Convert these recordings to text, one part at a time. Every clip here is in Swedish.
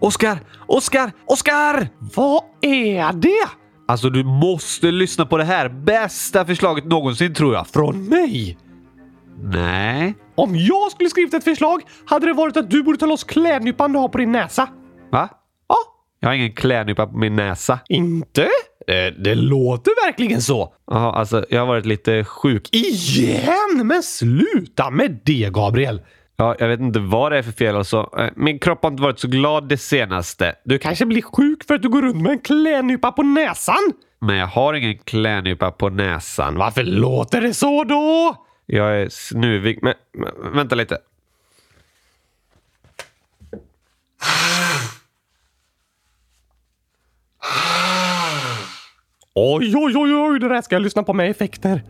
Oskar! Oskar! Oskar! Vad är det? Alltså, du måste lyssna på det här. Bästa förslaget någonsin tror jag. Från mig? Nej. Om jag skulle skrivit ett förslag hade det varit att du borde ta loss klädnypan du har på din näsa. Va? Ja. Jag har ingen klädnypa på min näsa. Inte? Det, det låter verkligen så. Jaha, alltså jag har varit lite sjuk. Igen? Men sluta med det, Gabriel. Ja, jag vet inte vad det är för fel alltså. Min kropp har inte varit så glad det senaste. Du kanske blir sjuk för att du går runt med en klädnypa på näsan? Men jag har ingen klädnypa på näsan. Varför låter det så då? Jag är snuvig. Men, men vänta lite. Oj, oj, oj, oj, det där ska jag lyssna på med effekter.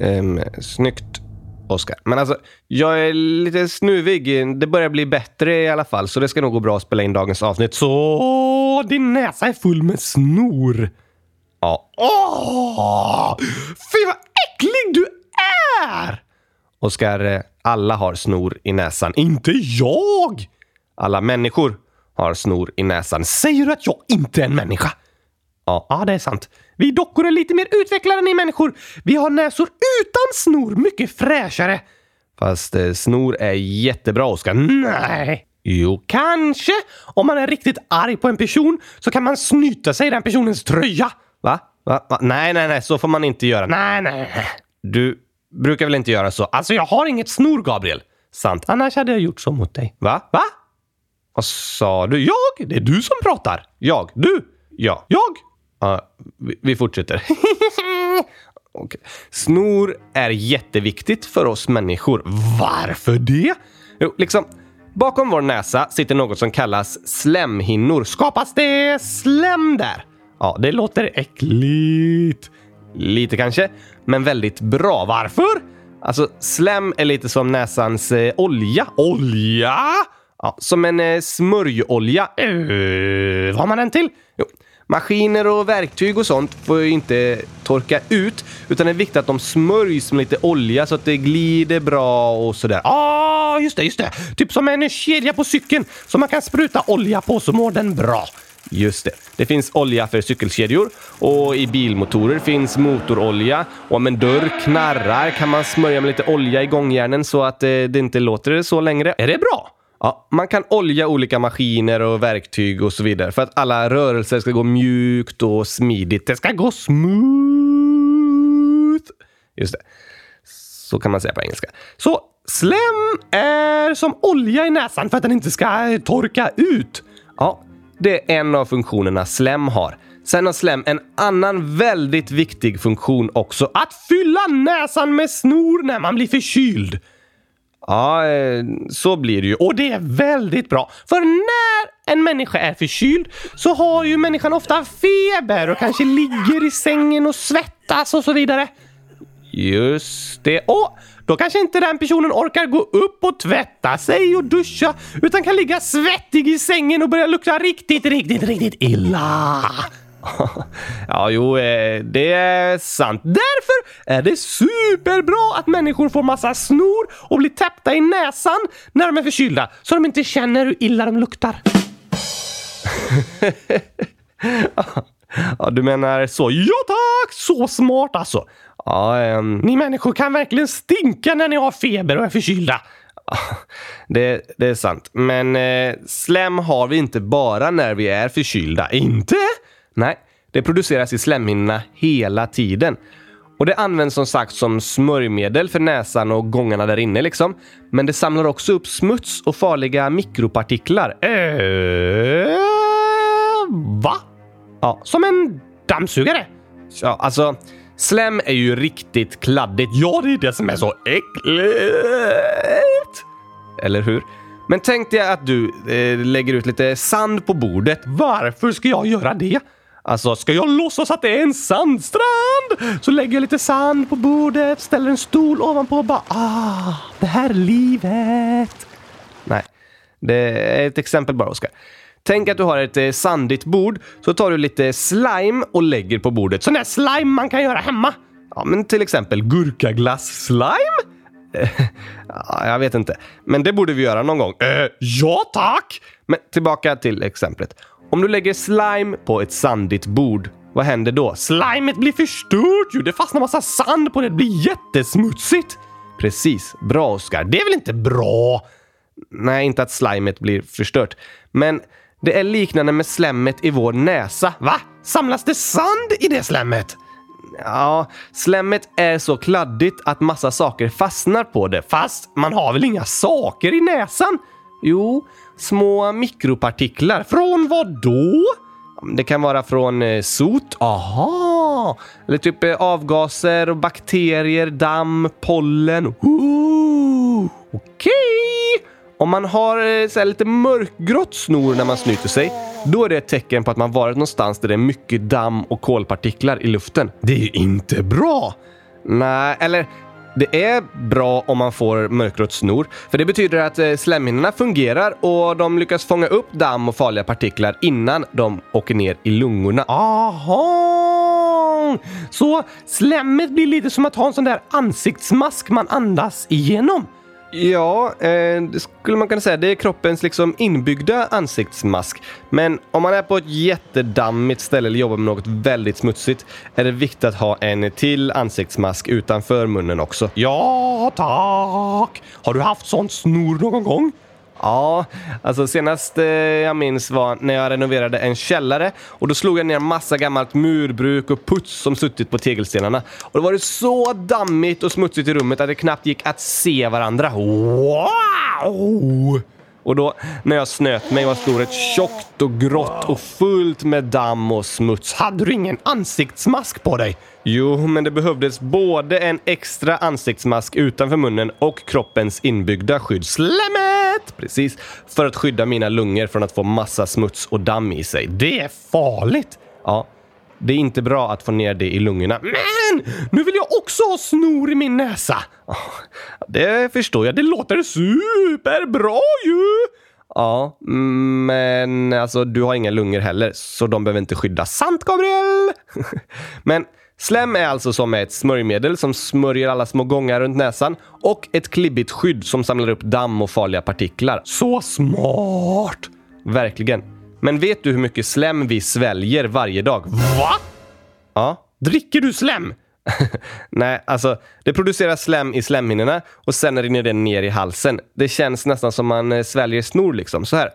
Um, snyggt, Oscar. Men alltså, jag är lite snuvig. Det börjar bli bättre i alla fall, så det ska nog gå bra att spela in dagens avsnitt. Så... Din näsa är full med snor. Ja. Åh! Fy vad äcklig du är! Oskar, eh, alla har snor i näsan. Inte jag! Alla människor har snor i näsan. Säger du att jag inte är en människa? Ja. Ja, det är sant. Vi dockor är lite mer utvecklade än ni människor. Vi har näsor utan snor, mycket fräschare. Fast eh, snor är jättebra, Oskar. Nej. Jo, kanske. Om man är riktigt arg på en person så kan man snyta sig i den personens tröja. Va? Va? Va? Nej, nej, nej, så får man inte göra. Nej, nej, nej. Du brukar väl inte göra så? Alltså, jag har inget snor, Gabriel. Sant. Annars hade jag gjort så mot dig. Va? Va? Vad sa du? Jag? Det är du som pratar. Jag? Du? Ja. Jag? Ja, vi, vi fortsätter. okay. Snor är jätteviktigt för oss människor. Varför det? Jo, liksom, bakom vår näsa sitter något som kallas slemhinnor. Skapas det slem där? Ja, det låter äckligt. Lite kanske, men väldigt bra. Varför? Alltså, slem är lite som näsans eh, olja. Olja? Ja, som en eh, smörjolja. Uh, vad har man den till? Maskiner och verktyg och sånt får ju inte torka ut, utan det är viktigt att de smörjs med lite olja så att det glider bra och sådär. Ja, ah, just det, just det. Typ som en kedja på cykeln som man kan spruta olja på så mår den bra. Just det. Det finns olja för cykelkedjor och i bilmotorer finns motorolja. Och om en dörr knarrar kan man smörja med lite olja i gångjärnen så att eh, det inte låter så längre. Är det bra? Ja, man kan olja olika maskiner och verktyg och så vidare för att alla rörelser ska gå mjukt och smidigt. Det ska gå smooth. Just det. Så kan man säga på engelska. Så slem är som olja i näsan för att den inte ska torka ut. Ja, det är en av funktionerna slem har. Sen har slem en annan väldigt viktig funktion också. Att fylla näsan med snor när man blir förkyld. Ja, eh, så blir det ju. Och det är väldigt bra. För när en människa är förkyld så har ju människan ofta feber och kanske ligger i sängen och svettas och så vidare. Just det. Och då kanske inte den personen orkar gå upp och tvätta sig och duscha utan kan ligga svettig i sängen och börja lukta riktigt, riktigt, riktigt illa. Ja, jo, eh, det är sant. Därför är det superbra att människor får massa snor och blir täppta i näsan när de är förkylda så de inte känner hur illa de luktar. Ja, du menar så? Ja tack! Så smart alltså. Ja, um... Ni människor kan verkligen stinka när ni har feber och är förkylda. det, det är sant. Men eh, slem har vi inte bara när vi är förkylda. Inte? Nej, det produceras i slemhinnorna hela tiden. Och det används som sagt som smörjmedel för näsan och gångarna där inne liksom. Men det samlar också upp smuts och farliga mikropartiklar. Eh, va? Ja, Som en dammsugare? ja, alltså slem är ju riktigt kladdigt. Ja, det är det som är så äckligt. Eller hur? Men tänk dig att du eh, lägger ut lite sand på bordet. Varför ska jag göra det? Alltså, Ska jag låtsas att det är en sandstrand? Så lägger jag lite sand på bordet, ställer en stol ovanpå och bara ah, det här är livet. Nej, det är ett exempel bara, Oskar. Tänk att du har ett eh, sandigt bord, så tar du lite slime och lägger på bordet. Sån där slime man kan göra hemma. Ja, men till exempel gurkaglass-slime? Eh, ja, jag vet inte. Men det borde vi göra någon gång. Eh, ja tack! Men tillbaka till exemplet. Om du lägger slime på ett sandigt bord, vad händer då? Slimet blir förstört ju. Det fastnar massa sand på det. Det blir jättesmutsigt. Precis. Bra, Oskar. Det är väl inte bra? Nej, inte att slimet blir förstört. Men det är liknande med slemmet i vår näsa. Va? Samlas det sand i det slemmet? Ja, slemmet är så kladdigt att massa saker fastnar på det. Fast man har väl inga saker i näsan? Jo, små mikropartiklar. Från vad då? Det kan vara från eh, sot. Aha! Eller typ eh, avgaser och bakterier, damm, pollen. Ooh, Okej! Om man har eh, så här, lite mörkgrått snor när man snyter sig, då är det ett tecken på att man varit någonstans där det är mycket damm och kolpartiklar i luften. Det är ju inte bra. Nej, eller det är bra om man får mörkrött snor, för det betyder att eh, slemhinnorna fungerar och de lyckas fånga upp damm och farliga partiklar innan de åker ner i lungorna. Aha! Så slemmet blir lite som att ha en sån där ansiktsmask man andas igenom. Ja, eh, det skulle man kunna säga. Det är kroppens liksom inbyggda ansiktsmask. Men om man är på ett jättedammigt ställe eller jobbar med något väldigt smutsigt är det viktigt att ha en till ansiktsmask utanför munnen också. Ja, tack! Har du haft sånt snor någon gång? Ja, alltså senast eh, jag minns var när jag renoverade en källare och då slog jag ner massa gammalt murbruk och puts som suttit på tegelstenarna. Och då var det så dammigt och smutsigt i rummet att det knappt gick att se varandra. Wow! Och då när jag snöt mig var snoret tjockt och grått och fullt med damm och smuts. Hade du ingen ansiktsmask på dig? Jo, men det behövdes både en extra ansiktsmask utanför munnen och kroppens inbyggda skydd. Slemmet! Precis, för att skydda mina lungor från att få massa smuts och damm i sig. Det är farligt. Ja, det är inte bra att få ner det i lungorna. Men nu vill jag också ha snor i min näsa. Det förstår jag. Det låter superbra ju! Ja, men alltså du har inga lungor heller, så de behöver inte skyddas. Sant, Gabriel! men slem är alltså som ett smörjmedel som smörjer alla små gångar runt näsan och ett klibbigt skydd som samlar upp damm och farliga partiklar. Så smart! Verkligen. Men vet du hur mycket slem vi sväljer varje dag? Va? Ja. Dricker du slem? Nej, alltså det produceras slem i slemhinnorna och sen rinner det ner i halsen. Det känns nästan som man eh, sväljer snor liksom. Så här.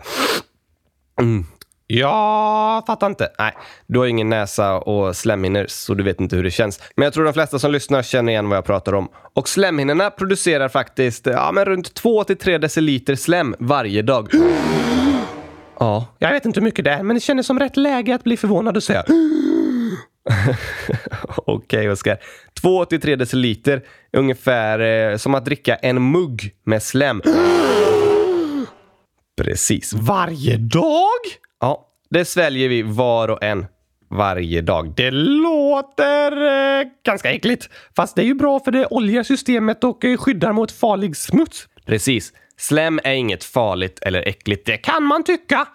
Mm. Jag fattar inte. Nej, du har ingen näsa och slemhinnor så du vet inte hur det känns. Men jag tror de flesta som lyssnar känner igen vad jag pratar om. Och slemhinnorna producerar faktiskt ja, men runt 2-3 deciliter slem varje dag. Ja. Jag vet inte hur mycket det är, men det kändes som rätt läge att bli förvånad och säga Okej, okay, Oskar. 2-3 deciliter är ungefär eh, som att dricka en mugg med slem. Precis. Varje dag? Ja, det sväljer vi var och en varje dag. Det låter eh, ganska äckligt. Fast det är ju bra för det oljar systemet och eh, skyddar mot farlig smuts. Precis. Slem är inget farligt eller äckligt. Det kan man tycka.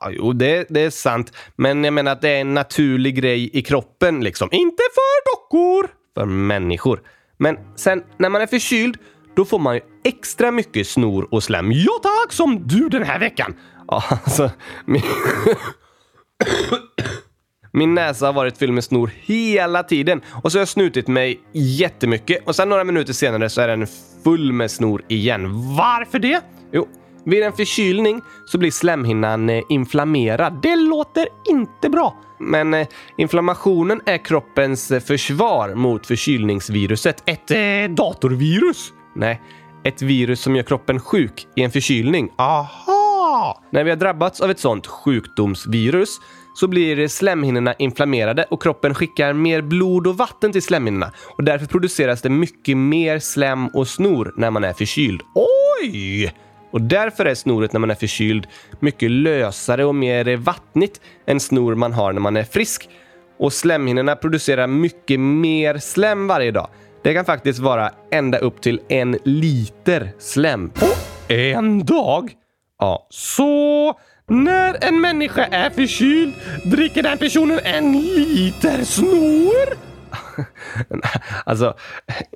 Ja, jo, det, det är sant. Men jag menar att det är en naturlig grej i kroppen liksom. Inte för dockor! För människor. Men sen när man är förkyld, då får man ju extra mycket snor och slem. Ja tack, som du den här veckan. Ja, alltså... Min, näsa har varit fylld med snor hela tiden och så har jag snutit mig jättemycket och sen några minuter senare så är den full med snor igen. Varför det? Jo, vid en förkylning så blir slemhinnan eh, inflammerad. Det låter inte bra. Men eh, inflammationen är kroppens eh, försvar mot förkylningsviruset. Ett eh, datorvirus? Nej, ett virus som gör kroppen sjuk i en förkylning. Aha! När vi har drabbats av ett sånt sjukdomsvirus så blir slemhinnorna inflammerade och kroppen skickar mer blod och vatten till slemhinnorna och därför produceras det mycket mer slem och snor när man är förkyld. Oj! Och därför är snoret när man är förkyld mycket lösare och mer vattnigt än snor man har när man är frisk. Och slemhinnorna producerar mycket mer slem varje dag. Det kan faktiskt vara ända upp till en liter slem. På en dag? Ja. Så när en människa är förkyld dricker den personen en liter snor. Alltså,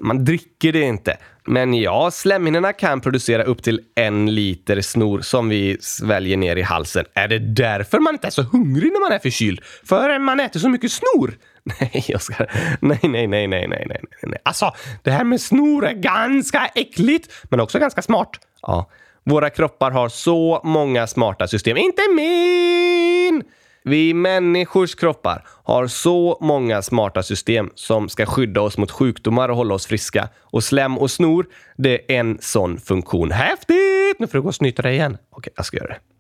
man dricker det inte. Men ja, slemhinnorna kan producera upp till en liter snor som vi sväljer ner i halsen. Är det därför man inte är så hungrig när man är förkyld? För man äter så mycket snor? Nej, Oskar. Nej, nej, nej, nej, nej, nej, nej. Alltså, det här med snor är ganska äckligt, men också ganska smart. Ja, våra kroppar har så många smarta system. Inte min! Vi människors kroppar har så många smarta system som ska skydda oss mot sjukdomar och hålla oss friska. Och slem och snor, det är en sån funktion. Häftigt! Nu får du gå och snyta dig igen. Okej, jag ska göra det.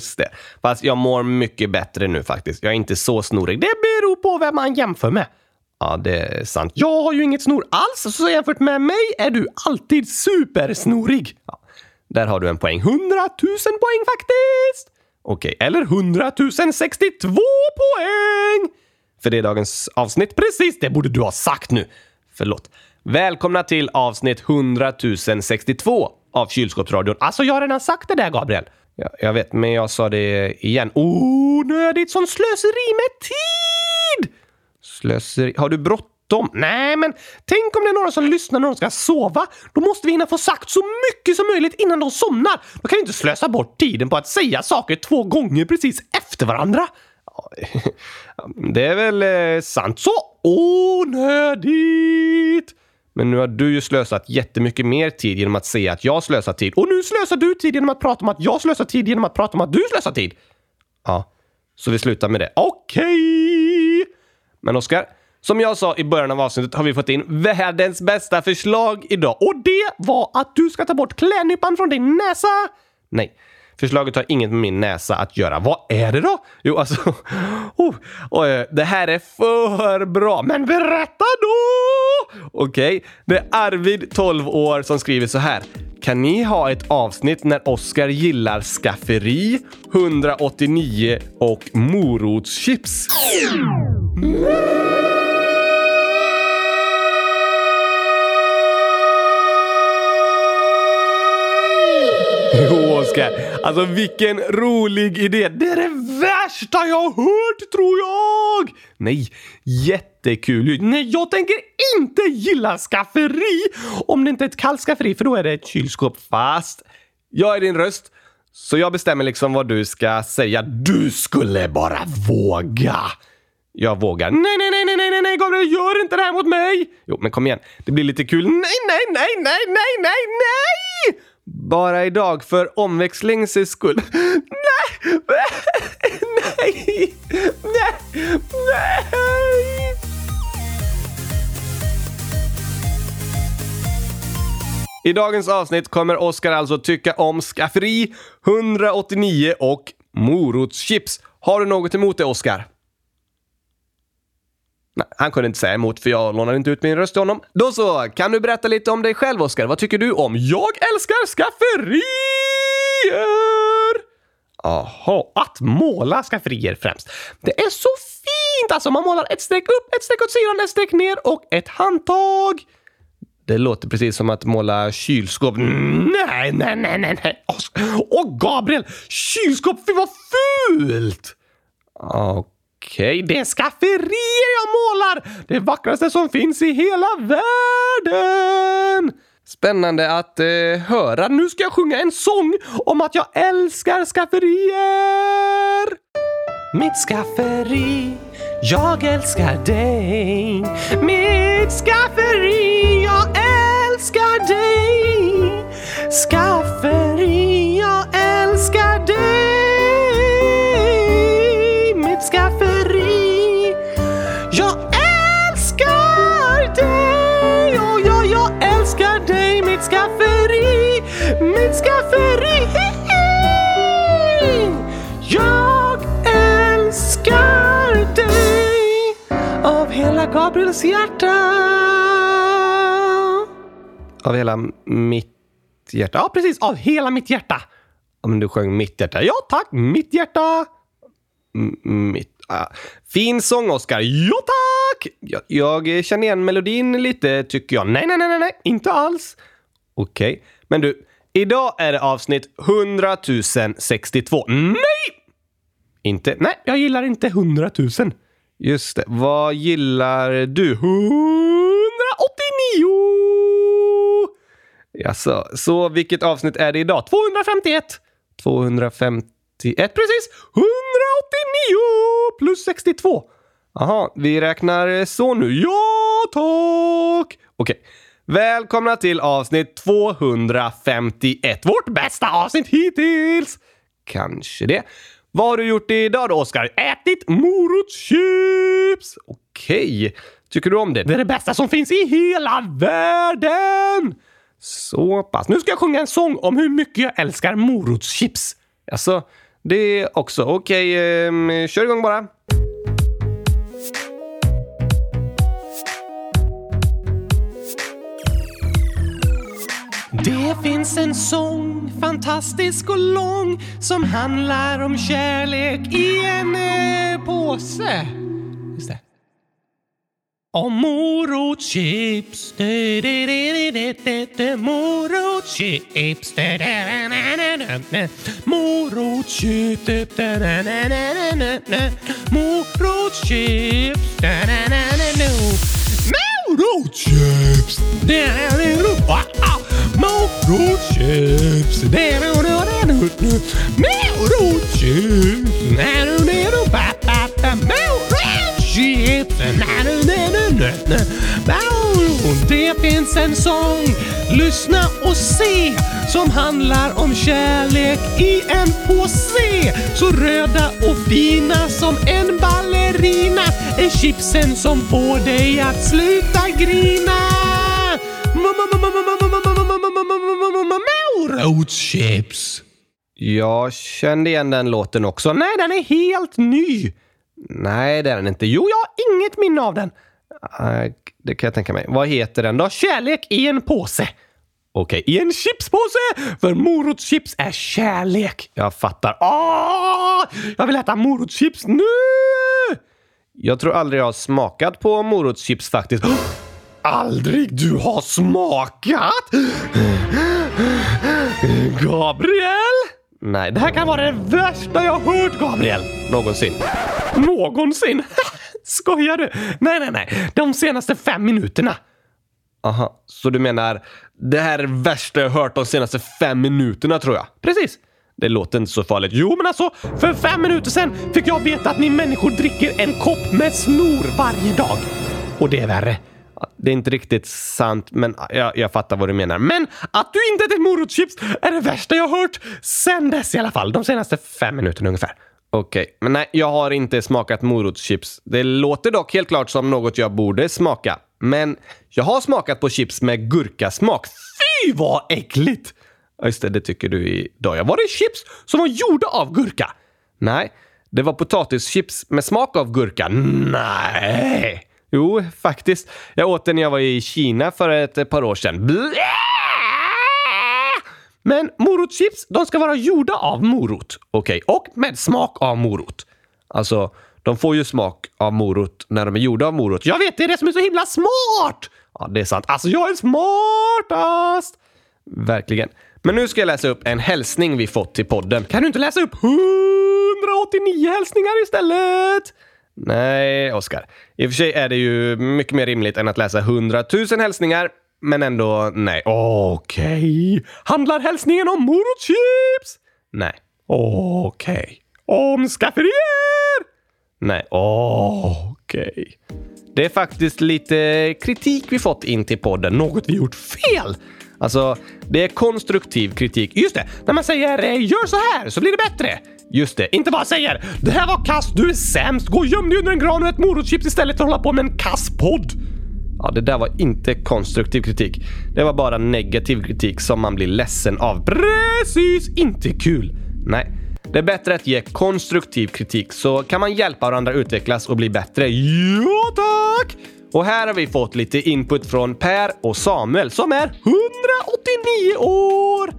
Just det. Fast jag mår mycket bättre nu faktiskt. Jag är inte så snorig. Det beror på vem man jämför med. Ja, det är sant. Jag har ju inget snor alls, så jämfört med mig är du alltid supersnorig. Ja, där har du en poäng. 100 000 poäng faktiskt! Okej, Eller 100 062 poäng! för det är dagens avsnitt. Precis, det borde du ha sagt nu. Förlåt. Välkomna till avsnitt 100 062 av Kylskåpsradion. Alltså, jag har redan sagt det där, Gabriel. Ja, jag vet, men jag sa det igen. Oh, onödigt som slöseri med tid! Slöseri. Har du bråttom? Nej, men tänk om det är några som lyssnar när de ska sova. Då måste vi hinna få sagt så mycket som möjligt innan de somnar. Då kan vi inte slösa bort tiden på att säga saker två gånger precis efter varandra. Det är väl eh, sant. Så onödigt! Men nu har du ju slösat jättemycket mer tid genom att säga att jag slösar tid. Och nu slösar du tid genom att prata om att jag slösar tid genom att prata om att du slösar tid. Ja, så vi slutar med det. Okej! Men Oskar, som jag sa i början av avsnittet har vi fått in världens bästa förslag idag. Och det var att du ska ta bort klädnypan från din näsa. Nej, förslaget har inget med min näsa att göra. Vad är det då? Jo, alltså... Oh, oj, det här är för bra. Men berätta då! Okej, det är Arvid, 12 år, som skriver så här. Kan ni ha ett avsnitt när Oskar gillar skafferi, 189 och morotschips? Jo, Oskar. Alltså vilken rolig idé. Det är det värsta jag har hört, tror jag! Nej, jättekul. Nej, jag tänker inte gilla skafferi om det inte är ett kallt skafferi, för då är det ett kylskåp. Fast jag är din röst, så jag bestämmer liksom vad du ska säga. Du skulle bara våga. Jag vågar. Nej, nej, nej, nej, nej, nej, Gabriel, gör inte det här mot mig! Jo, men kom igen. Det blir lite kul. Nej, nej, nej, nej, nej, nej, nej! Bara idag för omväxlings skull. Nej! Nej! Nej! Nej! I dagens avsnitt kommer Oskar alltså tycka om skafferi, 189 och morotschips. Har du något emot det, Oskar? Nej, han kunde inte säga emot för jag lånade inte ut min röst till honom. Då så, kan du berätta lite om dig själv, Oskar? Vad tycker du om Jag älskar skafferier? Jaha, att måla skafferier främst. Det är så fint! Alltså, man målar ett streck upp, ett streck åt sidan, ett streck ner och ett handtag. Det låter precis som att måla kylskåp. Nej, nej, nej, nej, nej. Åh, Gabriel! Kylskåp, fy vad fult! Okej, Det är skafferier jag målar! Det vackraste som finns i hela världen! Spännande att eh, höra. Nu ska jag sjunga en sång om att jag älskar skafferier! Mitt skafferi, jag älskar dig. Mitt skafferi, jag älskar hennes hjärta. Av hela mitt hjärta? Ja, precis. Av hela mitt hjärta. Ja, men du sjöng mitt hjärta. Ja, tack. Mitt hjärta. M- mitt. Ah. Fin sång, Oscar. Ja, tack! Jag, jag känner igen melodin lite, tycker jag. Nej, nej, nej, nej, inte alls. Okej. Men du, idag är det avsnitt 100 062. Nej! Inte? Nej, jag gillar inte 100 000. Just det. Vad gillar du? 189! Jaså, så vilket avsnitt är det idag? 251. 251? Precis. 189 plus 62. Jaha, vi räknar så nu. Ja, tack! Okej. Välkomna till avsnitt 251. Vårt bästa avsnitt hittills. Kanske det. Vad har du gjort idag då, Oskar? Ätit morotschips. Okej. Tycker du om det? Det är det bästa som finns i hela världen. Så pass. Nu ska jag sjunga en sång om hur mycket jag älskar morotschips. Alltså, det också. Okej, ehm, kör igång bara. Det finns en sång, fantastisk och lång, som handlar om kärlek i en eh, påse. Just det. Om morotschips, morotschips, morotschips, morotschips. Morotschips! Morotschips! Morotschips! Morotschips! Det finns en sång, lyssna och se, som handlar om kärlek i en påse. Så röda och fina som en ballerina är chipsen som får dig att sluta grina. Morotschips. Jag kände igen den låten också. Nej, den är helt ny. Nej, det är den inte. Jo, jag har inget minne av den. Eh, det kan jag tänka mig. Vad heter den då? Kärlek i en påse. Okej, I en chipspåse! För morotschips är kärlek. jag fattar. Åh, jag vill äta morotschips nu! Jag tror aldrig jag har smakat på morotschips faktiskt. Aldrig du har smakat? Gabriel? Nej, Det här kan vara det värsta jag har hört, Gabriel. någonsin. Någonsin. Skojar du? Nej, nej, nej. De senaste fem minuterna. Aha, så du menar det här är det värsta jag hört de senaste fem minuterna tror jag? Precis. Det låter inte så farligt. Jo, men alltså, för fem minuter sedan fick jag veta att ni människor dricker en kopp med snor varje dag. Och det är värre. Det är inte riktigt sant, men jag, jag fattar vad du menar. Men att du inte ätit morotschips är det värsta jag hört sen dess i alla fall. De senaste fem minuterna ungefär. okej, men nej, jag har inte smakat morotschips. Det låter dock helt klart som något jag borde smaka. Men jag har smakat på chips med gurkasmak. Fy vad äckligt! Ja, just det, det tycker du idag. Jag Var det chips som var gjorda av gurka? Nej, det var potatischips med smak av gurka. Nej! Jo, faktiskt. Jag åt det när jag var i Kina för ett eh, par år sedan. Blä! Men morotschips, de ska vara gjorda av morot. Okej, Och med smak av morot. alltså, de får ju smak av morot när de är gjorda av morot. Jag vet, det är det som är så himla smart! Ja, det är sant. Alltså, jag är smartast! Verkligen. Men nu ska jag läsa upp en hälsning vi fått till podden. Kan du inte läsa upp 189 hälsningar istället? Nej, Oskar. I och för sig är det ju mycket mer rimligt än att läsa 100 000 hälsningar, men ändå nej. Okej. Handlar hälsningen om morotschips? Nej. Okej. Om skafferier? Nej. Okej. Det är faktiskt lite kritik vi fått in till podden. Något vi gjort fel? Alltså, det är konstruktiv kritik. Just det, när man säger eh, “gör så här så blir det bättre”. Just det. Inte bara säger “det här var kast, du är sämst, gå och göm dig under en gran och ät morotschips istället för att hålla på med en kass podd”. Ja, det där var inte konstruktiv kritik. Det var bara negativ kritik som man blir ledsen av. Precis, inte kul. Nej. Det är bättre att ge konstruktiv kritik så kan man hjälpa varandra utvecklas och bli bättre. Ja tack! Och här har vi fått lite input från Per och Samuel som är 189 år!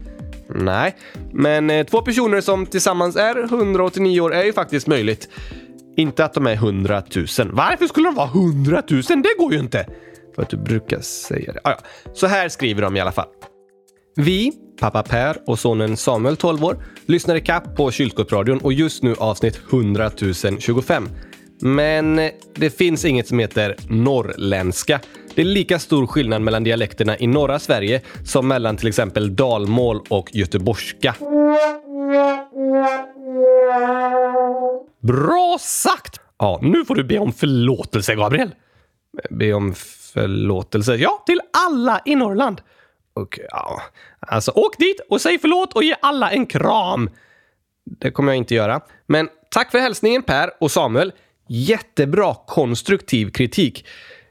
Nej, men eh, två personer som tillsammans är 189 år är ju faktiskt möjligt. Inte att de är 100 000. Varför skulle de vara 100 000? Det går ju inte! För att du brukar säga det. Ah, ja. Så här skriver de i alla fall. Vi, pappa Per och sonen Samuel, 12 år, lyssnar i kapp på Kylskåpsradion och just nu avsnitt 100 025. Men det finns inget som heter norrländska. Det är lika stor skillnad mellan dialekterna i norra Sverige som mellan till exempel dalmål och göteborgska. Bra sagt! Ja, nu får du be om förlåtelse, Gabriel. Be om förlåtelse? Ja, till alla i Norrland. Och, ja, Alltså, åk dit och säg förlåt och ge alla en kram. det kommer jag inte göra. Men tack för hälsningen Per och Samuel. Jättebra konstruktiv kritik.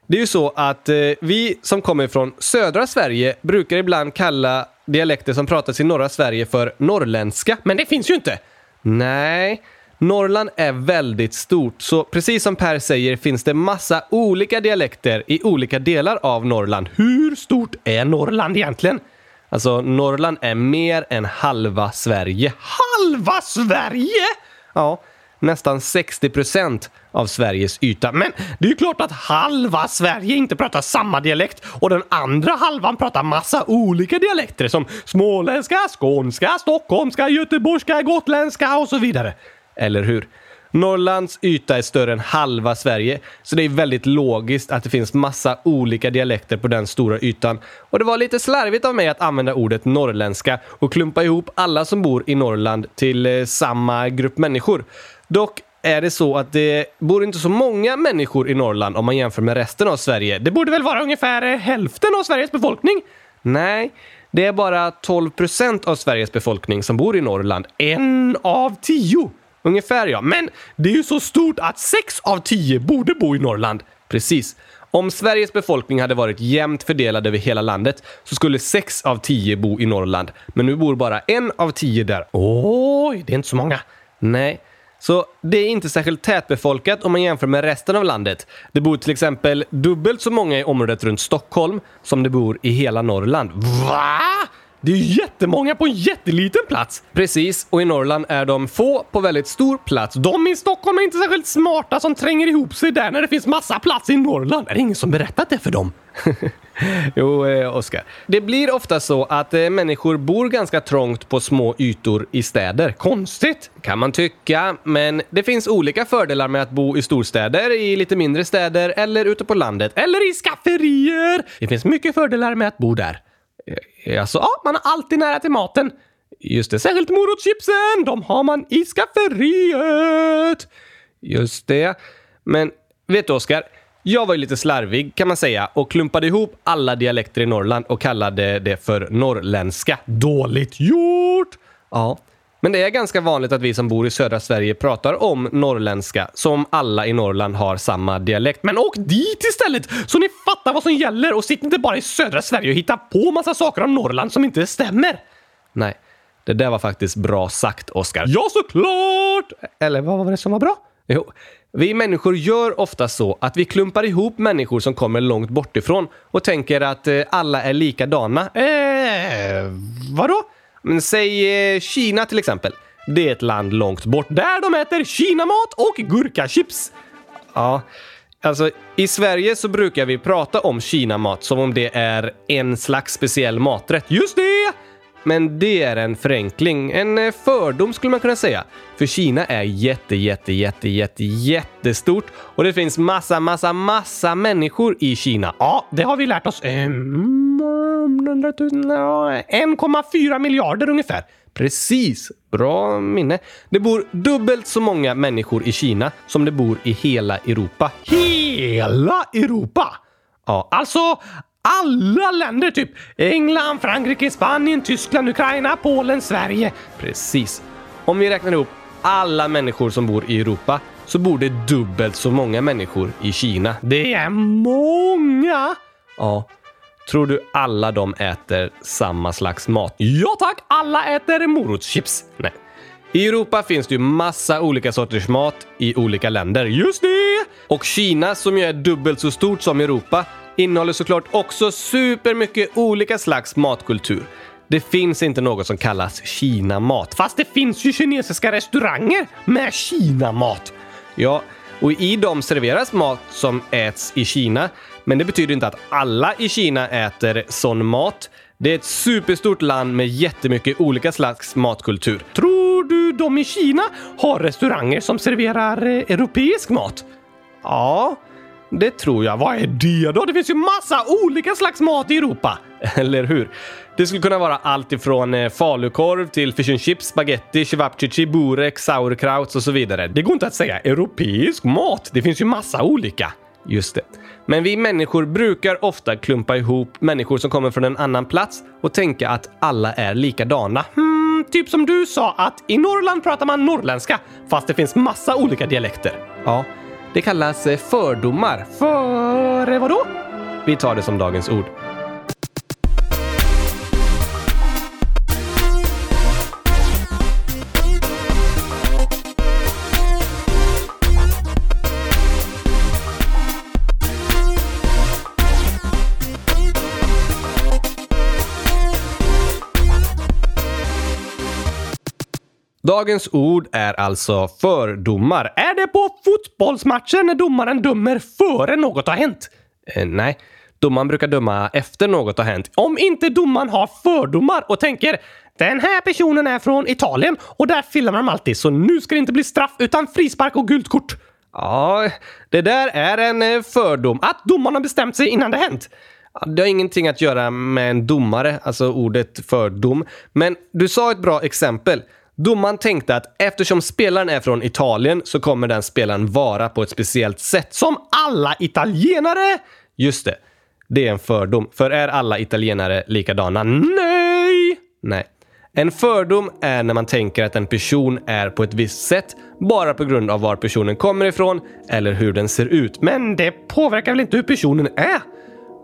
Det är ju så att eh, vi som kommer från södra Sverige brukar ibland kalla dialekter som pratas i norra Sverige för norrländska. Men det finns ju inte. Nej, Norrland är väldigt stort, så precis som Per säger finns det massa olika dialekter i olika delar av Norrland. Hur stort är Norrland egentligen? Alltså, Norrland är mer än halva Sverige. Halva Sverige? Ja, nästan 60 procent av Sveriges yta. Men det är ju klart att halva Sverige inte pratar samma dialekt och den andra halvan pratar massa olika dialekter som småländska, skånska, stockholmska, göteborgska, gotländska och så vidare. Eller hur? Norrlands yta är större än halva Sverige, så det är väldigt logiskt att det finns massa olika dialekter på den stora ytan. Och det var lite slarvigt av mig att använda ordet norrländska och klumpa ihop alla som bor i Norrland till eh, samma grupp människor. Dock är det så att det bor inte så många människor i Norrland om man jämför med resten av Sverige. Det borde väl vara ungefär hälften av Sveriges befolkning? Nej, det är bara 12 procent av Sveriges befolkning som bor i Norrland. En av tio! Ungefär ja, Men det är ju så stort att sex av tio borde bo i Norrland. precis. Om Sveriges befolkning hade varit jämnt fördelad över hela landet så skulle sex av tio bo i Norrland. Men nu bor bara en av tio där. Oj, det är inte så många. Nej. Så det är inte särskilt tätbefolkat om man jämför med resten av landet. Det bor till exempel dubbelt så många i området runt Stockholm som det bor i hela Norrland. Va? Det är ju jättemånga på en jätteliten plats. Precis, och i Norrland är de få på väldigt stor plats. De i Stockholm är inte särskilt smarta som tränger ihop sig där när det finns massa plats i Norrland. Är det ingen som berättat det för dem? Jo, eh, Oskar. Det blir ofta så att eh, människor bor ganska trångt på små ytor i städer. Konstigt. Kan man tycka, men det finns olika fördelar med att bo i storstäder, i lite mindre städer eller ute på landet. Eller i skafferier. Det finns mycket fördelar med att bo där. Eh, alltså, Ja, man har alltid nära till maten. just det. Särskilt morotschipsen, de har man i skafferiet. Just det. Men vet du, Oskar? Jag var ju lite slarvig kan man säga och klumpade ihop alla dialekter i Norrland och kallade det för norrländska. Dåligt gjort! Ja. Men det är ganska vanligt att vi som bor i södra Sverige pratar om norrländska som alla i Norrland har samma dialekt. Men åk dit istället så ni fattar vad som gäller och sitt inte bara i södra Sverige och hitta på massa saker om Norrland som inte stämmer. Nej, det där var faktiskt bra sagt, Oskar. Ja, såklart! Eller vad var det som var bra? Jo, vi människor gör ofta så att vi klumpar ihop människor som kommer långt bortifrån och tänker att eh, alla är likadana. Eh, vadå? Men säg eh, Kina till exempel. Det är ett land långt bort. Där de äter kinamat och gurkachips. Ja, alltså i Sverige så brukar vi prata om kinamat som om det är en slags speciell maträtt. Just det! Men det är en förenkling, en eh, fördom skulle man kunna säga. För Kina är jätte, jätte, jätte, jätte, jättestort och det finns massa, massa, massa människor i Kina. Ja, det har vi lärt oss. Ehm, 100 000, ja, 1,4 miljarder ungefär. Precis! Bra minne. Det bor dubbelt så många människor i Kina som det bor i hela Europa. Hela Europa! Ja, Alltså alla länder typ. England, Frankrike, Spanien, Tyskland, Ukraina, Polen, Sverige. precis. Om vi räknar ihop alla människor som bor i Europa så bor det dubbelt så många människor i Kina. Det är många! Ja. Tror du alla de äter samma slags mat? Ja tack, alla äter morotschips. Nej. I Europa finns det ju massa olika sorters mat i olika länder. Just det! Och Kina, som ju är dubbelt så stort som Europa, innehåller såklart också supermycket olika slags matkultur. Det finns inte något som kallas kinamat. Fast det finns ju kinesiska restauranger med kinamat! Ja, och i dem serveras mat som äts i Kina. Men det betyder inte att alla i Kina äter sån mat. Det är ett superstort land med jättemycket olika slags matkultur. Tror du de i Kina har restauranger som serverar eh, europeisk mat? Ja, det tror jag. Vad är det då? Det finns ju massa olika slags mat i Europa. Eller hur? Det skulle kunna vara allt ifrån eh, falukorv till fish and chips, spaghetti, cevapcici, burek, sauerkraut och så vidare. Det går inte att säga europeisk mat. Det finns ju massa olika. Just det. Men vi människor brukar ofta klumpa ihop människor som kommer från en annan plats och tänka att alla är likadana. Hmm, typ som du sa att i Norrland pratar man norrländska, fast det finns massa olika dialekter. Ja, det kallas eh, fördomar. Före eh, vadå? Vi tar det som dagens ord. Dagens ord är alltså fördomar. Är det på fotbollsmatchen när domaren dömer före något har hänt? Eh, nej, domaren brukar döma efter något har hänt. Om inte domaren har fördomar och tänker den här personen är från Italien och där filmar de alltid så nu ska det inte bli straff utan frispark och gult kort. Ja, det där är en eh, fördom. Att domaren har bestämt sig innan det hänt. Det har ingenting att göra med en domare, alltså ordet fördom. Men du sa ett bra exempel. Domaren tänkte att eftersom spelaren är från Italien så kommer den spelaren vara på ett speciellt sätt. Som alla italienare! Just det. Det är en fördom. För är alla italienare likadana? Nej! Nej. En fördom är när man tänker att en person är på ett visst sätt bara på grund av var personen kommer ifrån eller hur den ser ut. Men det påverkar väl inte hur personen är?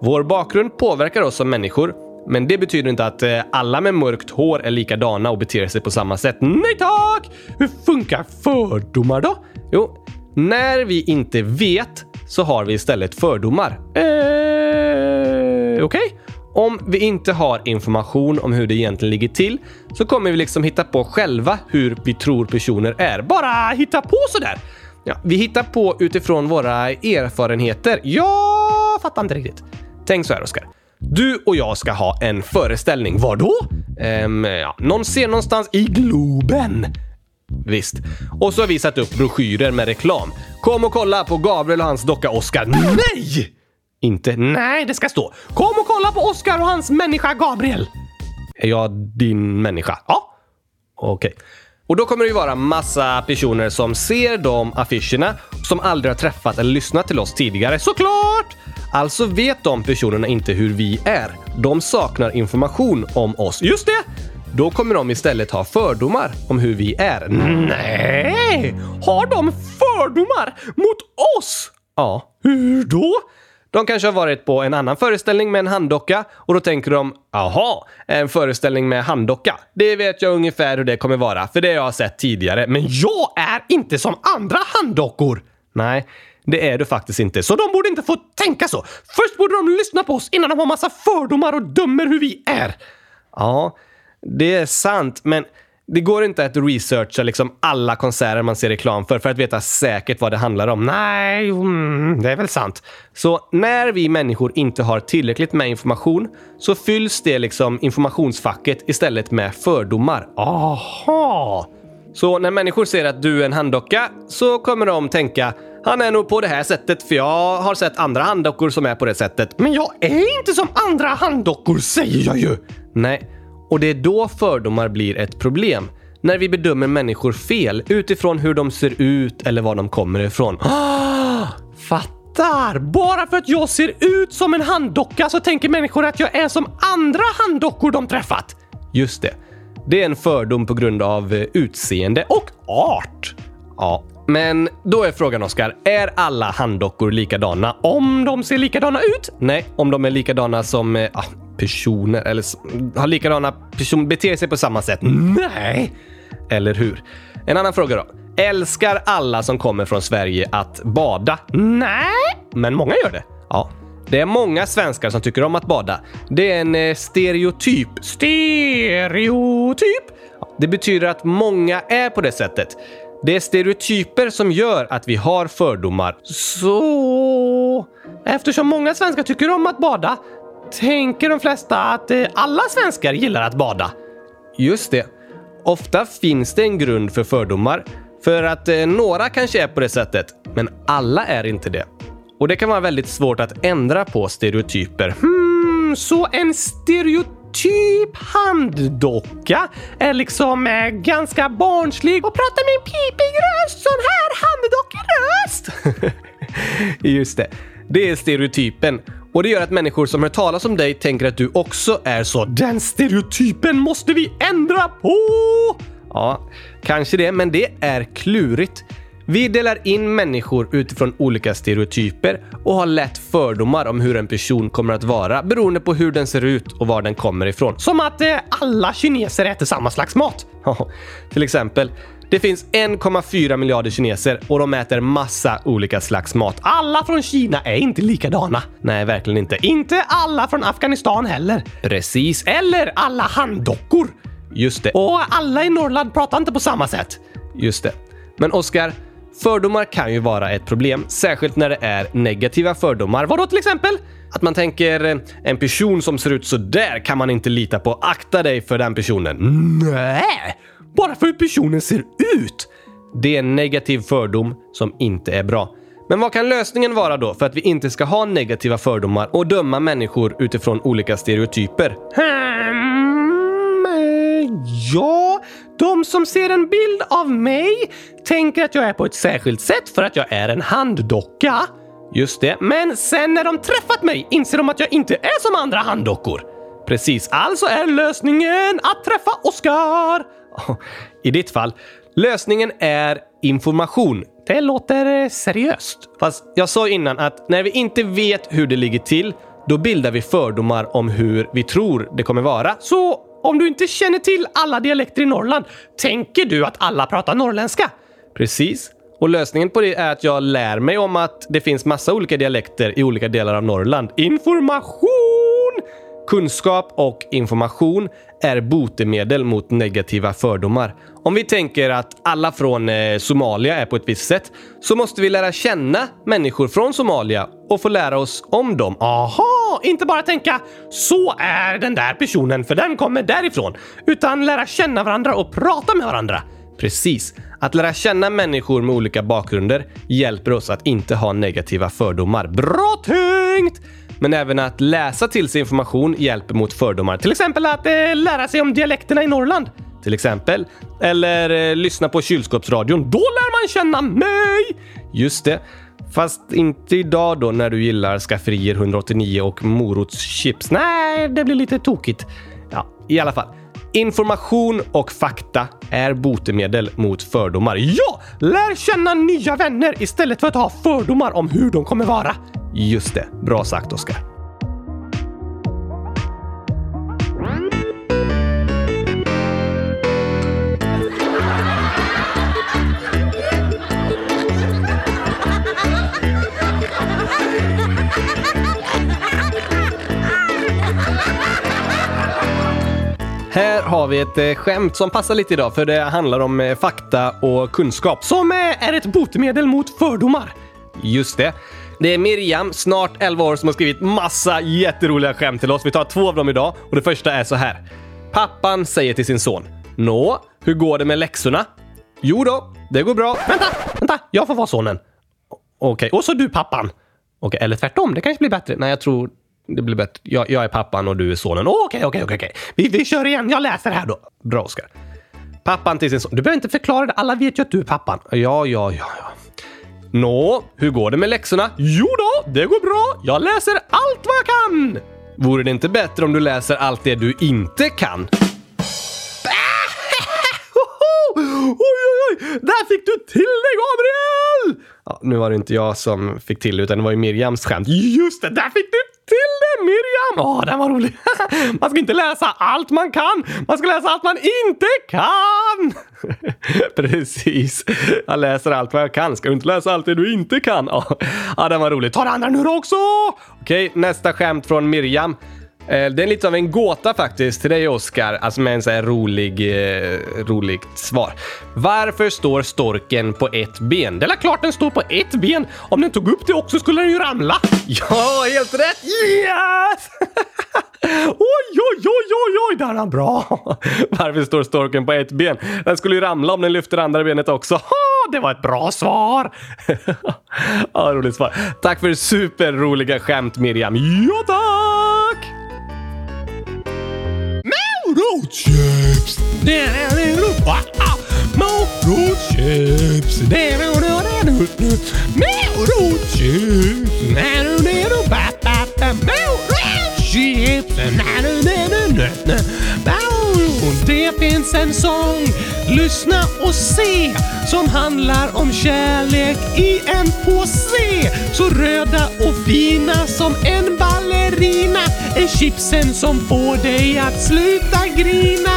Vår bakgrund påverkar oss som människor men det betyder inte att eh, alla med mörkt hår är likadana och beter sig på samma sätt. Nej tack! Hur funkar fördomar då? Jo, när vi inte vet så har vi istället fördomar. Eh, Okej? Okay. Om vi inte har information om hur det egentligen ligger till så kommer vi liksom hitta på själva hur vi tror personer är. Bara hitta på sådär? Ja, vi hittar på utifrån våra erfarenheter. Jag fattar inte riktigt. Tänk så här, Oskar. Du och jag ska ha en föreställning. Var då? Ehm, ja, någon ser någonstans i Globen. Visst. Och så har vi satt upp broschyrer med reklam. Kom och kolla på Gabriel och hans docka Oscar. Nej! Inte? Nej, det ska stå. Kom och kolla på Oscar och hans människa Gabriel. Är jag din människa? Ja. Okej. Okay. Och då kommer det ju vara massa personer som ser de affischerna som aldrig har träffat eller lyssnat till oss tidigare. Såklart! Alltså vet de personerna inte hur vi är. De saknar information om oss. Just det! Då kommer de istället ha fördomar om hur vi är. Nej! Har de fördomar mot oss? Ja. Hur då? De kanske har varit på en annan föreställning med en handdocka och då tänker de “Jaha, en föreställning med handdocka. Det vet jag ungefär hur det kommer vara, för det har jag sett tidigare. Men jag är inte som andra handdockor!” Nej, det är du faktiskt inte. Så de borde inte få tänka så. Först borde de lyssna på oss innan de har massa fördomar och dömer hur vi är. Ja, det är sant, men det går inte att researcha liksom alla konserter man ser reklam för för att veta säkert vad det handlar om. Nej, mm, det är väl sant. Så när vi människor inte har tillräckligt med information så fylls det liksom informationsfacket istället med fördomar. Aha! Så när människor ser att du är en handdocka så kommer de tänka han är nog på det här sättet för jag har sett andra handdockor som är på det sättet. Men jag är inte som andra handdockor säger jag ju! Nej, och det är då fördomar blir ett problem. När vi bedömer människor fel utifrån hur de ser ut eller var de kommer ifrån. Ah, fattar! Bara för att jag ser ut som en handdocka så tänker människor att jag är som andra handdockor de träffat. Just det. Det är en fördom på grund av eh, utseende och art. Ja, men då är frågan Oskar, är alla handdockor likadana? Om de ser likadana ut? Nej, om de är likadana som eh, ah, personer eller har likadana person, beter sig på samma sätt. Nej! Eller hur? En annan fråga då. Älskar alla som kommer från Sverige att bada? Nej. Men många gör det. Ja. Det är många svenskar som tycker om att bada. Det är en eh, stereotyp. Stereotyp. Det betyder att många är på det sättet. Det är stereotyper som gör att vi har fördomar. Så... Eftersom många svenskar tycker om att bada tänker de flesta att eh, alla svenskar gillar att bada. Just det. Ofta finns det en grund för fördomar. För att eh, några kanske är på det sättet, men alla är inte det. Och det kan vara väldigt svårt att ändra på stereotyper. Hmm, så en stereotyp Typ handdocka är liksom eh, ganska barnslig och pratar med en pipig röst. Sån här handdockeröst! Just det. Det är stereotypen. Och det gör att människor som hör talas om dig tänker att du också är så. Den stereotypen måste vi ändra på! Ja, kanske det, men det är klurigt. Vi delar in människor utifrån olika stereotyper och har lätt fördomar om hur en person kommer att vara beroende på hur den ser ut och var den kommer ifrån. Som att eh, alla kineser äter samma slags mat. Till exempel, det finns 1,4 miljarder kineser och de äter massa olika slags mat. Alla från Kina är inte likadana. Nej, verkligen inte. Inte alla från Afghanistan heller. Precis. Eller alla handdockor. Just det. Och alla i Norrland pratar inte på samma sätt. Just det. Men Oskar, fördomar kan ju vara ett problem, särskilt när det är negativa fördomar. Vadå till exempel? Att man tänker eh, en person som ser ut så där kan man inte lita på. Akta dig för den personen. Nej, bara för hur personen ser ut. Det är en negativ fördom som inte är bra. Men vad kan lösningen vara då för att vi inte ska ha negativa fördomar och döma människor utifrån olika stereotyper? Hmm, ja, de som ser en bild av mig tänker att jag är på ett särskilt sätt för att jag är en handdocka. Just det. Men sen när de träffat mig inser de att jag inte är som andra handdockor. Precis. Alltså är lösningen att träffa Oscar. I ditt fall, lösningen är information. Det låter eh, seriöst. Fast jag sa innan att när vi inte vet hur det ligger till, då bildar vi fördomar om hur vi tror det kommer vara. Så om du inte känner till alla dialekter i Norrland, tänker du att alla pratar norrländska? Precis. Och lösningen på det är att jag lär mig om att det finns massa olika dialekter i olika delar av Norrland. Information! Kunskap och information är botemedel mot negativa fördomar. Om vi tänker att alla från eh, Somalia är på ett visst sätt så måste vi lära känna människor från Somalia och få lära oss om dem. Aha, inte bara tänka så är den där personen för den kommer därifrån, utan lära känna varandra och prata med varandra. Precis. Att lära känna människor med olika bakgrunder hjälper oss att inte ha negativa fördomar. Bra tänkt! Men även att läsa till sig information hjälper mot fördomar. Till exempel att eh, lära sig om dialekterna i Norrland. Till exempel. Eller eh, lyssna på kylskåpsradion. Då lär man känna mig! Just det. Fast inte idag då när du gillar skafferier 189 och morotschips. Nej, det blir lite tokigt. Ja, i alla fall. Information och fakta är botemedel mot fördomar. Ja! Lär känna nya vänner istället för att ha fördomar om hur de kommer vara. Just det. Bra sagt, Oskar. Här har vi ett eh, skämt som passar lite idag för det handlar om eh, fakta och kunskap. Som eh, är ett botemedel mot fördomar. Just det. Det är Miriam, snart 11 år, som har skrivit massa jätteroliga skämt till oss. Vi tar två av dem idag och det första är så här. Pappan säger till sin son. Nå, hur går det med läxorna? Jo då, det går bra. Vänta, vänta, jag får vara sonen. Okej, Och så du pappan. okej, eller tvärtom. Det kanske blir bättre. Nej, jag tror det blir bättre. Jag, jag är pappan och du är sonen. Okej, okej, okej. okej. Vi, vi kör igen. Jag läser här då. bra Oskar. Pappan till sin son. Du behöver inte förklara det. Alla vet ju att du är pappan. Ja, ja, ja, ja. Nå, hur går det med läxorna? Jo då, det går bra. Jag läser allt vad jag kan. Vore det inte bättre om du läser allt det du inte kan? Oj, oj, oj! Där fick du till det, Gabriel! Ja, nu var det inte jag som fick till det, utan det var ju Miriams skämt. Just det, där fick du till det! Miriam! Åh, den var rolig. man ska inte läsa allt man kan. Man ska läsa allt man inte kan. Precis. Jag läser allt vad jag kan. Ska du inte läsa allt det du inte kan? Ja, ja den var rolig. Ta det andra nu då också! Okej, nästa skämt från Miriam. Eh, det är lite av en gåta faktiskt till dig Oskar, alltså med en så här rolig, eh, roligt svar. Varför står storken på ett ben? Det är klart den står på ett ben. Om den tog upp det också skulle den ju ramla. Ja, helt rätt! Yes! oj, oj, oj, oj, oj, där är han bra. Varför står storken på ett ben? Den skulle ju ramla om den lyfter andra benet också. Ha, det var ett bra svar. ja, roligt svar. Tack för superroliga skämt Miriam. Ja, tack! Morotschips! Morotschips! Morotschips! Det finns en sång, lyssna och se, som handlar om kärlek i en påse. Så röda och fina som en ballerina är chipsen som får dig att sluta grina.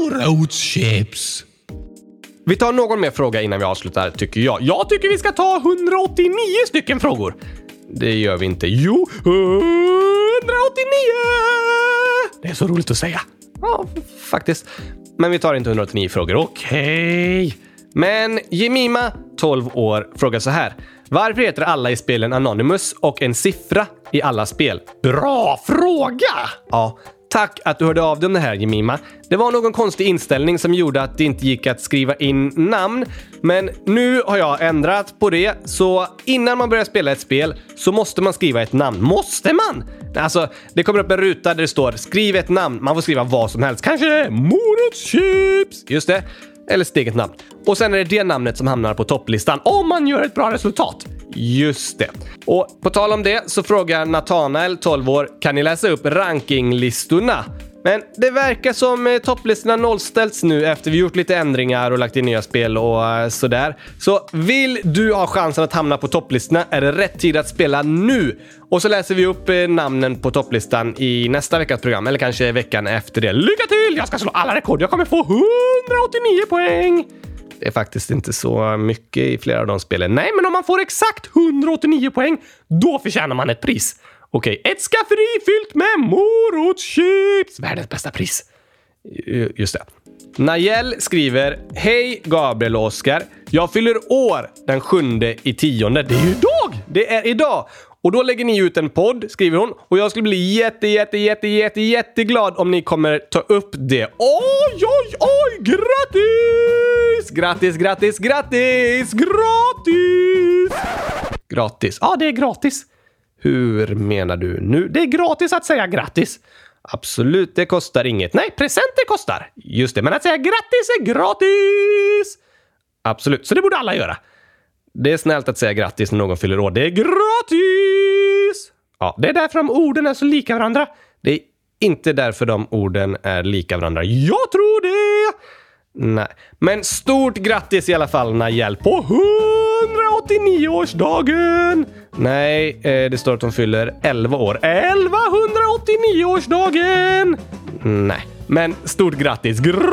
Morotschips! Vi tar någon mer fråga innan vi avslutar, tycker jag. Jag tycker vi ska ta 189 stycken frågor. Det gör vi inte. Jo, 189! Det är så roligt att säga. ja, faktiskt. Men vi tar inte 189 frågor. Okej. Men Jemima, 12 år, frågar så här. Varför heter alla i spelen Anonymous och en siffra i alla spel? Bra fråga! Ja, tack att du hörde av dig om det här Jemima. Det var någon konstig inställning som gjorde att det inte gick att skriva in namn. Men nu har jag ändrat på det, så innan man börjar spela ett spel så måste man skriva ett namn. Måste man? Alltså, det kommer upp en ruta där det står skriv ett namn. Man får skriva vad som helst. Kanske morotschips. Just det. Eller sitt eget namn. Och sen är det det namnet som hamnar på topplistan om man gör ett bra resultat. Just det. Och på tal om det så frågar Nathanael, 12 år, kan ni läsa upp rankinglistorna? Men det verkar som eh, topplistorna nollställts nu efter vi gjort lite ändringar och lagt in nya spel och eh, sådär. Så vill du ha chansen att hamna på topplistorna är det rätt tid att spela nu. Och så läser vi upp eh, namnen på topplistan i nästa veckas program, eller kanske veckan efter det. Lycka till! Jag ska slå alla rekord. Jag kommer få 189 poäng! Det är faktiskt inte så mycket i flera av de spelen. Nej, men om man får exakt 189 poäng, då förtjänar man ett pris. Okej, ett skafferi fyllt med morotschips! Världens bästa pris. Just det. Nayel skriver Hej Gabriel och Oskar. Jag fyller år den sjunde i tionde. Det är ju idag! Det är idag! Och då lägger ni ut en podd, skriver hon. Och jag skulle bli jätte, jätte, jätte, jätte, jätteglad om ni kommer ta upp det. Oj, oj, oj! Grattis! Grattis, grattis, grattis! Gratis! Gratis. Ja, det är gratis. Hur menar du nu? Det är gratis att säga grattis. Absolut, det kostar inget. Nej, presenter kostar. Just det, men Men att säga grattis är gratis! absolut. Så det borde alla göra. Det är snällt att säga grattis när någon fyller år. Det är Gratis! Ja, Det är därför de orden är så lika varandra. Det är inte därför de orden är lika varandra. Jag tror det! Nej, men stort grattis i alla fall Najel på 189-årsdagen! Nej, eh, det står att de fyller 11 år. 1189-årsdagen! Nej, men stort grattis. Gratis!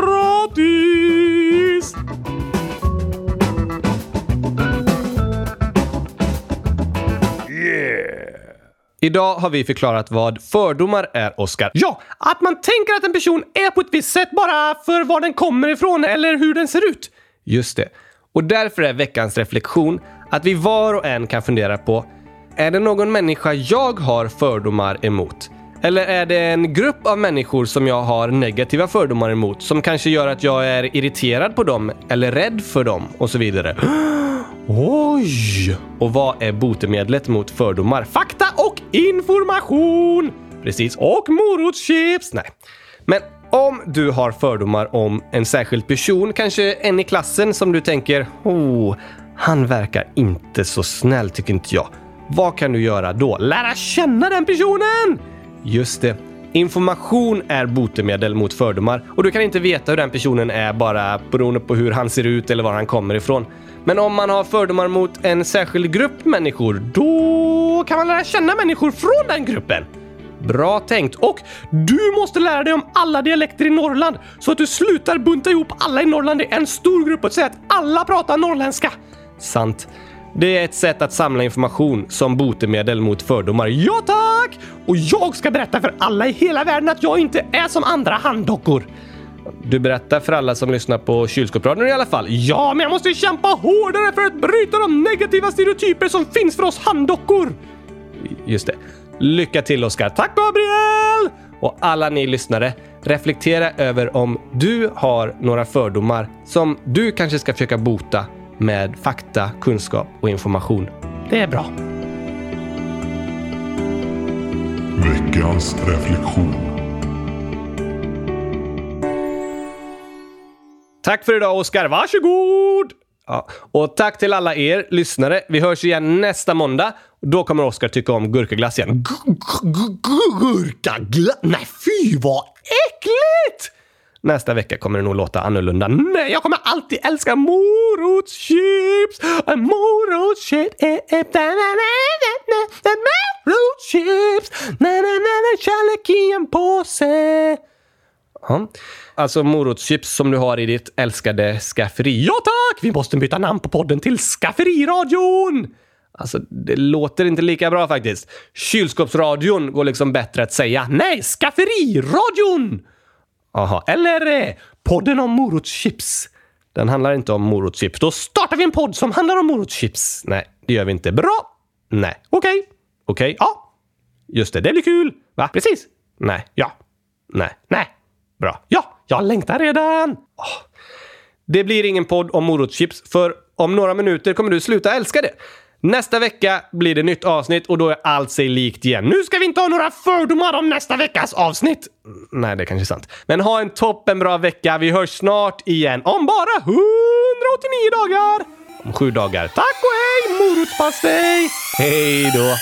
Idag har vi förklarat vad fördomar är, Oskar. Ja, att man tänker att en person är på ett visst sätt bara för var den kommer ifrån eller hur den ser ut. Just det. Och därför är veckans reflektion att vi var och en kan fundera på är det någon människa jag har fördomar emot? Eller är det en grupp av människor som jag har negativa fördomar emot som kanske gör att jag är irriterad på dem eller rädd för dem och så vidare? Oj! Och vad är botemedlet mot fördomar? Fakta och information! Precis. Och morotschips! Nej. Men om du har fördomar om en särskild person, kanske en i klassen som du tänker oh, han verkar inte så snäll tycker inte jag. Vad kan du göra då? Lära känna den personen! Just det. Information är botemedel mot fördomar och du kan inte veta hur den personen är bara beroende på hur han ser ut eller var han kommer ifrån. Men om man har fördomar mot en särskild grupp människor, då kan man lära känna människor från den gruppen. Bra tänkt. Och du måste lära dig om alla dialekter i Norrland så att du slutar bunta ihop alla i Norrland i en stor grupp och säga att alla pratar norrländska. Sant. Det är ett sätt att samla information som botemedel mot fördomar. Ja tack! Och jag ska berätta för alla i hela världen att jag inte är som andra handdockor. Du berättar för alla som lyssnar på kylskåpsradion i alla fall. Ja, men jag måste kämpa hårdare för att bryta de negativa stereotyper som finns för oss handdockor. Just det. Lycka till Oskar. Tack Gabriel! Och alla ni lyssnare, reflektera över om du har några fördomar som du kanske ska försöka bota med fakta, kunskap och information. Det är bra. Veckans reflektion. Tack för idag Oskar. Varsågod! Ja. Och tack till alla er lyssnare. Vi hörs igen nästa måndag. Då kommer Oskar tycka om gurkaglass igen. Gurkaglass? Nej, fy vad äckligt! Nästa vecka kommer det nog låta annorlunda. Nej, jag kommer alltid älska morotschips! Morotschips! Morotschips! Kärlek i en påse! Ja. Alltså morotschips som du har i ditt älskade skafferi. Ja tack! Vi måste byta namn på podden till Skafferiradion! Alltså, det låter inte lika bra faktiskt. Kylskåpsradion går liksom bättre att säga. Nej, Skafferiradion! Aha. Eller eh, podden om morotschips. Den handlar inte om morotschips. Då startar vi en podd som handlar om morotschips. Nej, det gör vi inte. Bra! Nej. Okej. Okej? Ja. Just det, det blir kul. Va? Precis. Nej. Ja. Nej. Nej. Bra. Ja, jag längtar redan. Det blir ingen podd om morotschips, för om några minuter kommer du sluta älska det. Nästa vecka blir det nytt avsnitt och då är allt sig likt igen. Nu ska vi inte ha några fördomar om nästa veckas avsnitt. Mm, nej, det är kanske är sant. Men ha en toppenbra vecka. Vi hörs snart igen om bara 189 dagar. Om sju dagar. Tack och hej, morotspastej! Hej då!